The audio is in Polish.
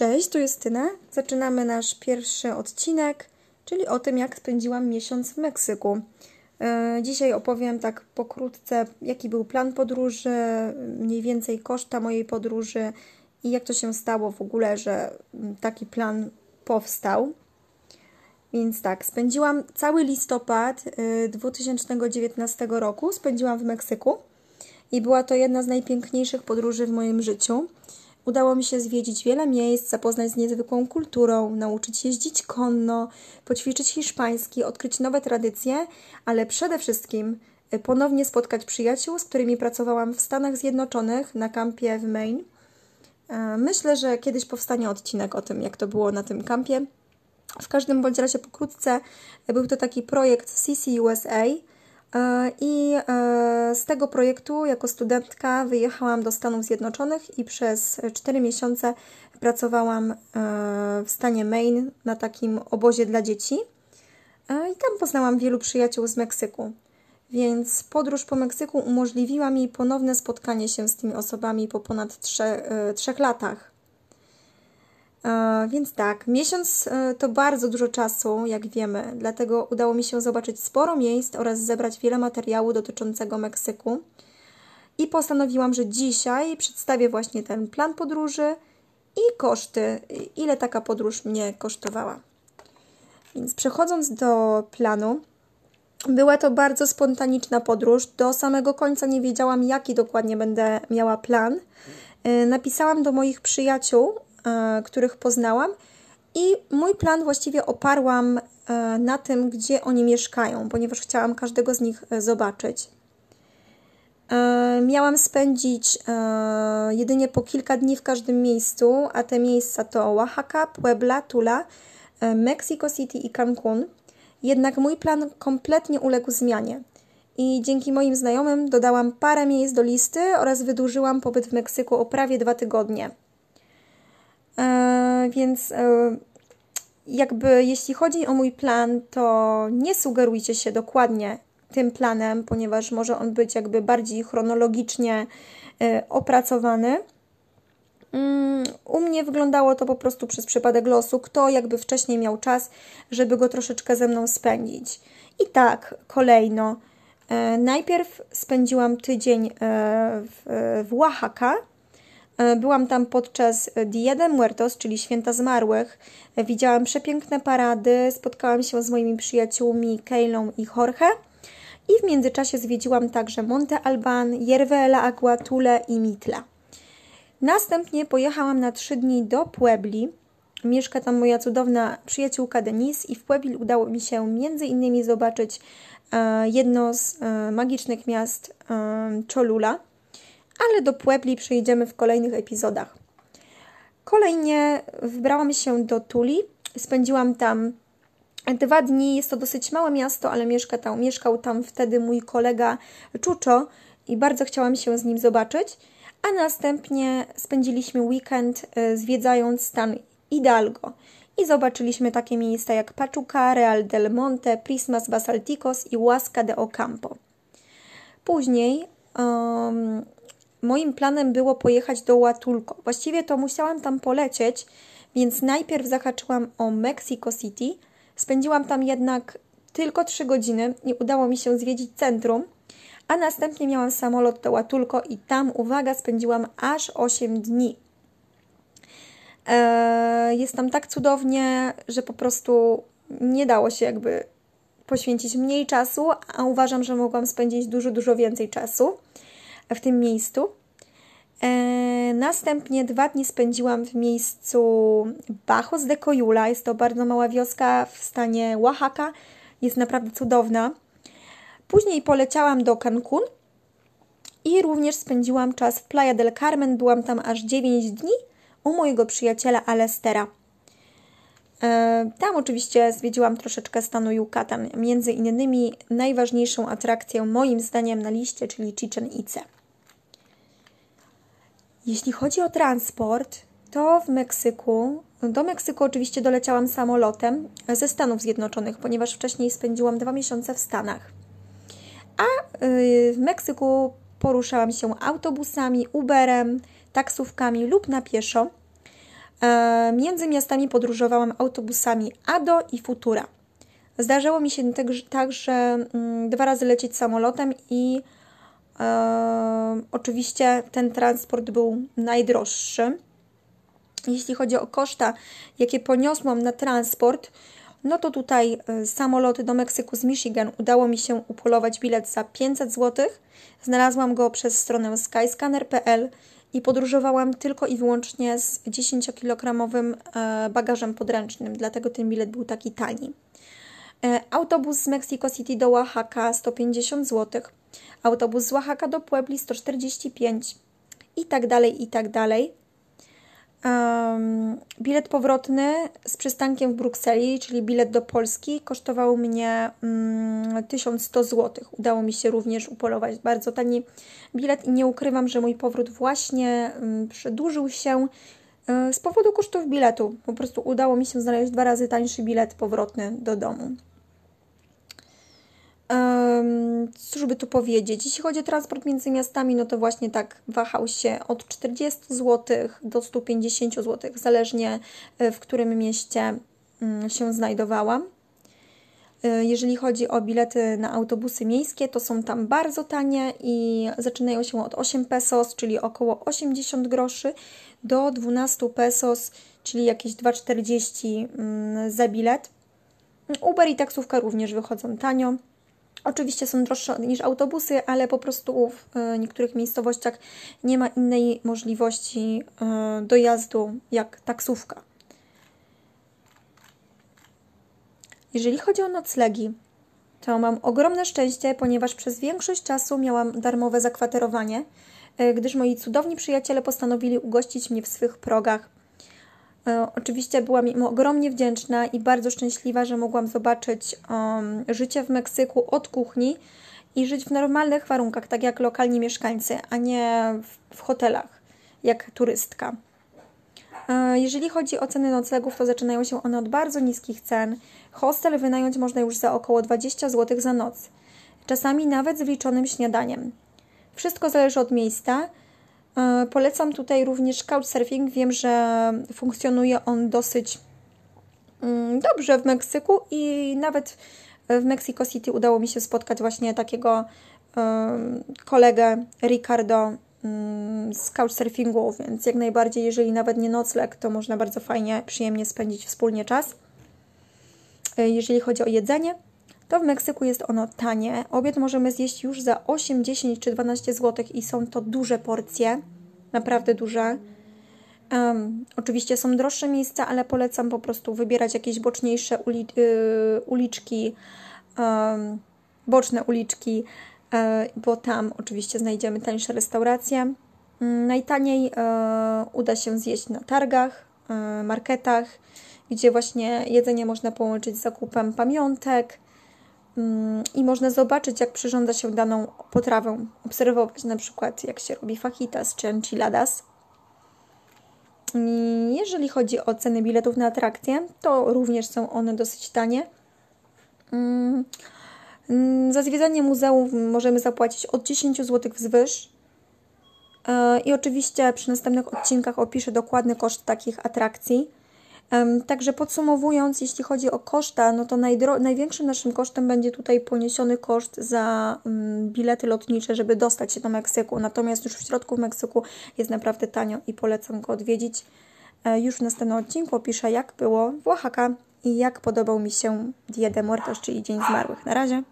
Cześć, tu Justyna. Zaczynamy nasz pierwszy odcinek, czyli o tym, jak spędziłam miesiąc w Meksyku. E, dzisiaj opowiem tak pokrótce, jaki był plan podróży, mniej więcej koszta mojej podróży i jak to się stało w ogóle, że taki plan powstał. Więc tak, spędziłam cały listopad 2019 e, roku, spędziłam w Meksyku i była to jedna z najpiękniejszych podróży w moim życiu. Udało mi się zwiedzić wiele miejsc, zapoznać z niezwykłą kulturą, nauczyć jeździć konno, poćwiczyć hiszpański, odkryć nowe tradycje, ale przede wszystkim y, ponownie spotkać przyjaciół, z którymi pracowałam w Stanach Zjednoczonych na kampie w Maine. E, myślę, że kiedyś powstanie odcinek o tym, jak to było na tym kampie. W każdym bądź razie pokrótce był to taki projekt CCUSA, E, I e, z tego projektu jako studentka wyjechałam do Stanów Zjednoczonych i przez 4 miesiące pracowałam e, w stanie Maine na takim obozie dla dzieci. I tam poznałam wielu przyjaciół z Meksyku. Więc podróż po Meksyku umożliwiła mi ponowne spotkanie się z tymi osobami po ponad trzech, trzech latach. E, więc tak, miesiąc e, to bardzo dużo czasu, jak wiemy, dlatego udało mi się zobaczyć sporo miejsc oraz zebrać wiele materiału dotyczącego Meksyku. I postanowiłam, że dzisiaj przedstawię właśnie ten plan podróży i koszty, ile taka podróż mnie kosztowała. Więc przechodząc do planu, była to bardzo spontaniczna podróż. Do samego końca nie wiedziałam, jaki dokładnie będę miała plan. E, napisałam do moich przyjaciół których poznałam. I mój plan właściwie oparłam e, na tym, gdzie oni mieszkają, ponieważ chciałam każdego z nich e, zobaczyć. Miałam spędzić jedynie po kilka dni w każdym miejscu, a te miejsca to Oaxaca, Puebla, Tula, Mexico City i Cancun. Jednak mój plan kompletnie uległ zmianie. I dzięki moim znajomym dodałam parę miejsc do listy oraz wydłużyłam pobyt w Meksyku o prawie dwa tygodnie. E, więc e, jakby jeśli chodzi o mój plan, to nie sugerujcie się dokładnie tym planem, ponieważ może on być jakby bardziej chronologicznie e, opracowany. Mm, u mnie wyglądało to po prostu przez przypadek losu, kto jakby wcześniej miał czas, żeby go troszeczkę ze mną spędzić. I tak, kolejno. Najpierw spędziłam tydzień w, w Oaxaca, byłam tam podczas Dia de Muertos, czyli Święta Zmarłych. E, widziałam przepiękne parady, spotkałam się z moimi przyjaciółmi Keilą i Jorge. I w międzyczasie zwiedziłam także Monte Alban, Jervela Agua, Tule i Mitla. Następnie pojechałam na trzy dni do Puebli. Mieszka tam moja cudowna przyjaciółka Denise i w Puebli udało mi się między innymi zobaczyć e, jedno z magicznych miast Cholula ale do Puebli przejdziemy w kolejnych epizodach. Kolejnie wybrałam się do Tuli, spędziłam tam dwa dni. Jest to dosyć małe miasto, ale mieszka tam, mieszkał tam wtedy mój kolega Czuczo i bardzo chciałam się z nim zobaczyć. A następnie spędziliśmy weekend e, zwiedzając stan Hidalgo i zobaczyliśmy takie miejsca jak Pachuca, Real del Monte, Prismas Basalticos i Huasca de Ocampo. Później um, moim planem było pojechać do Huatulco. Właściwie to musiałam tam polecieć, więc najpierw zahaczyłam o Mexico City. Spędziłam tam jednak tylko 3 godziny i udało mi się zwiedzić centrum, a następnie miałam samolot do Huatulco i tam, uwaga, spędziłam aż 8 dni. Eee, jest tam tak cudownie, że po prostu nie dało się jakby poświęcić mniej czasu, a uważam, że mogłam spędzić dużo, dużo więcej czasu w tym miejscu. E, następnie dwa dni spędziłam w miejscu Bajos de Coyula. Jest to bardzo mała wioska w stanie Oaxaca. Jest naprawdę cudowna. Później poleciałam do Cancun i również spędziłam czas w Playa del Carmen. Byłam tam aż 9 dni u mojego przyjaciela Alestera. E, tam oczywiście zwiedziłam troszeczkę stanu Yucatan, między innymi najważniejszą atrakcją moim zdaniem na liście, czyli Chichen Itza. Jeśli chodzi o transport, to w Meksyku, do Meksyku oczywiście doleciałam samolotem ze Stanów Zjednoczonych, ponieważ wcześniej spędziłam dwa miesiące w Stanach. A y, w Meksyku poruszałam się autobusami, Uberem, taksówkami lub na pieszo. E, między miastami podróżowałam autobusami ADO i Futura. Zdarzało mi się także mm, dwa razy lecieć samolotem i oczywiście ten transport był najdroższy. Jeśli chodzi o koszta, jakie poniosłam na transport, no to tutaj y, samoloty do Meksyku z Michigan udało mi się upolować bilet za 500 zł. Znalazłam go przez stronę skyscanner.pl i podróżowałam tylko i wyłącznie z 10-kilogramowym e, bagażem podręcznym, dlatego ten bilet był taki tani. E, autobus z Mexico City do Oaxaca 150 zł, autobus z Oaxaca do Puebli 145 i tak dalej, i tak dalej. Um, bilet powrotny z przystankiem w Brukseli, czyli bilet do Polski, kosztował mnie um, 1100 zł. Udało mi się również upolować bardzo tani bilet i nie ukrywam, że mój powrót właśnie um, przedłużył się um, z powodu kosztów biletu. Po prostu udało mi się znaleźć dwa razy tańszy bilet powrotny do domu. Cóż by tu powiedzieć? Jeśli chodzi o transport między miastami, no to właśnie tak wahał się od 40 zł do 150 zł, zależnie e, w którym mieście mm, się znajdowałam. E, jeżeli chodzi o bilety na autobusy miejskie, to są tam bardzo tanie i zaczynają się od 8 pesos, czyli około 80 groszy, do 12 pesos, czyli jakieś 2,40 mm, za bilet. Uber i taksówka również wychodzą tanio. Oczywiście są droższe niż autobusy, ale po prostu w e, niektórych miejscowościach nie ma innej możliwości e, dojazdu jak taksówka. Jeżeli chodzi o noclegi, to mam ogromne szczęście, ponieważ przez większość czasu miałam darmowe zakwaterowanie, e, gdyż moi cudowni przyjaciele postanowili ugościć mnie w swych progach oczywiście byłam im ogromnie wdzięczna i bardzo szczęśliwa, że mogłam zobaczyć um, życie w Meksyku od kuchni i żyć w normalnych warunkach, tak jak lokalni mieszkańcy, a nie w, w hotelach, jak turystka. E, jeżeli chodzi o ceny noclegów, to zaczynają się one od bardzo niskich cen. Hostel wynająć można już za około 20 zł za noc, czasami nawet z wliczonym śniadaniem. Wszystko zależy od miejsca E, polecam tutaj również Couchsurfing. Wiem, że funkcjonuje on dosyć mm, dobrze w Meksyku i nawet w Mexico City udało mi się spotkać właśnie takiego kolegę Ricardo mm, z couchsurfingu, więc jak najbardziej, jeżeli nawet nie nocleg, to można bardzo fajnie, przyjemnie spędzić wspólnie czas. E, jeżeli chodzi o jedzenie, to w Meksyku jest ono tanie. Obiad możemy zjeść już za 8, 10 czy 12 zł i są to duże porcje, naprawdę duże. Um, oczywiście są droższe miejsca, ale polecam po prostu wybierać jakieś boczniejsze uli yy, uliczki, um, boczne uliczki, yy, bo tam oczywiście znajdziemy tańsze restauracje. Yy, najtaniej yy, uda się zjeść na targach, yy, marketach, gdzie właśnie jedzenie można połączyć z zakupem pamiątek, Mm, i można zobaczyć, jak przyrządza się daną potrawę. Obserwować na przykład, jak się robi fajitas czy enchiladas. Jeżeli chodzi o ceny biletów na atrakcje, to również są one dosyć tanie. Mm, za zwiedzanie muzeum możemy zapłacić od 10 zł wzwyż. E, I oczywiście przy następnych odcinkach opiszę dokładny koszt takich atrakcji. Także podsumowując, jeśli chodzi o koszta, no to największym naszym kosztem będzie tutaj poniesiony koszt za bilety lotnicze, żeby dostać się do Meksyku. Natomiast już w środku Meksyku jest naprawdę tanio i polecam go odwiedzić. E, już w następnym odcinku opiszę, jak było w Oaxaca i jak podobał mi się Dia de Muertos, czyli Dzień Zmarłych. Na razie.